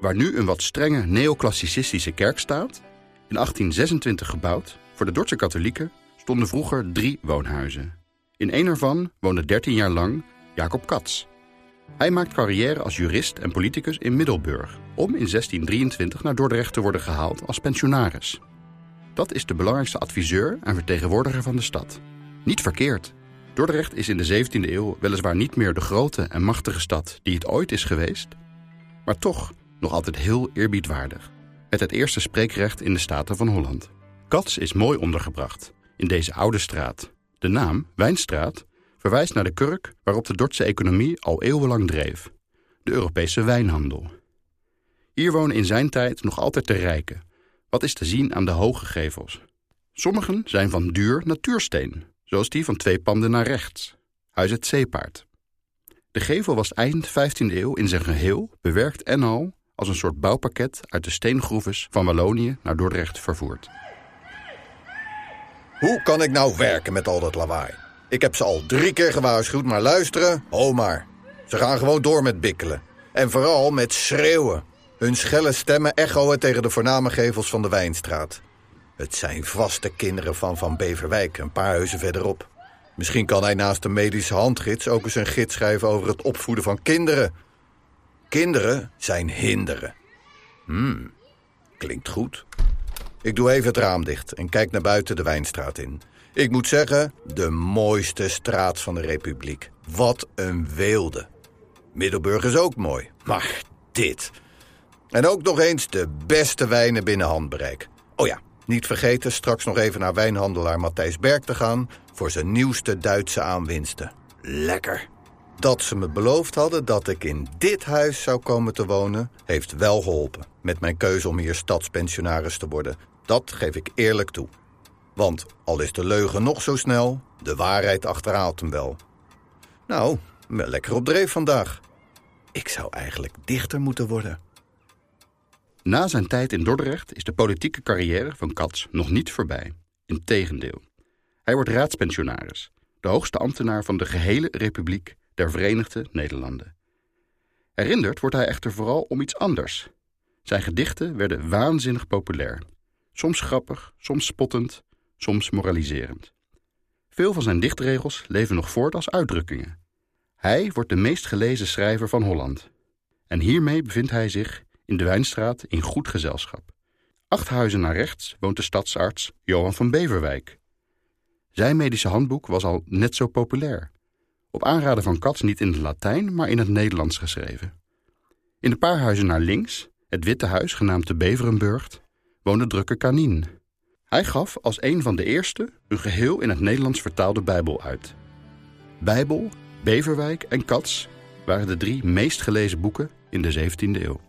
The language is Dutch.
Waar nu een wat strenge neoclassicistische kerk staat, in 1826 gebouwd, voor de Dordtse katholieken, stonden vroeger drie woonhuizen. In één ervan woonde 13 jaar lang Jacob Katz. Hij maakt carrière als jurist en politicus in Middelburg... om in 1623 naar Dordrecht te worden gehaald als pensionaris. Dat is de belangrijkste adviseur en vertegenwoordiger van de stad. Niet verkeerd. Dordrecht is in de 17e eeuw weliswaar niet meer de grote en machtige stad die het ooit is geweest... maar toch nog altijd heel eerbiedwaardig. Met het eerste spreekrecht in de Staten van Holland. Katz is mooi ondergebracht in deze oude straat. De naam, Wijnstraat, verwijst naar de kurk waarop de Dordtse economie al eeuwenlang dreef. De Europese wijnhandel. Hier wonen in zijn tijd nog altijd de rijken. Wat is te zien aan de hoge gevels? Sommigen zijn van duur natuursteen, zoals die van twee panden naar rechts. Huis het Zeepaard. De gevel was eind 15e eeuw in zijn geheel, bewerkt en al, als een soort bouwpakket uit de steengroeves van Wallonië naar Dordrecht vervoerd. Hoe kan ik nou werken met al dat lawaai? Ik heb ze al drie keer gewaarschuwd, maar luisteren, oh maar. Ze gaan gewoon door met bikkelen. En vooral met schreeuwen. Hun schelle stemmen echoen tegen de voorname gevels van de Wijnstraat. Het zijn vaste kinderen van Van Beverwijk, een paar huizen verderop. Misschien kan hij naast de medische handgids ook eens een gids schrijven over het opvoeden van kinderen. Kinderen zijn hinderen. Hmm, klinkt goed. Ik doe even het raam dicht en kijk naar buiten de Wijnstraat in. Ik moet zeggen, de mooiste straat van de Republiek. Wat een weelde. Middelburg is ook mooi, maar dit. En ook nog eens de beste wijnen binnen handbereik. Oh ja, niet vergeten straks nog even naar wijnhandelaar Matthijs Berg te gaan... voor zijn nieuwste Duitse aanwinsten. Lekker. Dat ze me beloofd hadden dat ik in dit huis zou komen te wonen... heeft wel geholpen met mijn keuze om hier stadspensionaris te worden. Dat geef ik eerlijk toe. Want al is de leugen nog zo snel, de waarheid achterhaalt hem wel. Nou, wel lekker op dreef vandaag. Ik zou eigenlijk dichter moeten worden. Na zijn tijd in Dordrecht is de politieke carrière van Katz nog niet voorbij. Integendeel. Hij wordt raadspensionaris, de hoogste ambtenaar van de gehele Republiek der Verenigde Nederlanden. Herinnerd wordt hij echter vooral om iets anders. Zijn gedichten werden waanzinnig populair. Soms grappig, soms spottend, soms moraliserend. Veel van zijn dichtregels leven nog voort als uitdrukkingen. Hij wordt de meest gelezen schrijver van Holland. En hiermee bevindt hij zich in de Wijnstraat in goed gezelschap. Acht huizen naar rechts woont de stadsarts Johan van Beverwijk. Zijn medische handboek was al net zo populair. Op aanraden van Katz niet in het Latijn, maar in het Nederlands geschreven. In de paar huizen naar links, het Witte Huis genaamd de Beverenburg, woonde drukke Kanien. Hij gaf als een van de eerste een geheel in het Nederlands vertaalde Bijbel uit. Bijbel, Beverwijk en Katz waren de drie meest gelezen boeken in de 17e eeuw.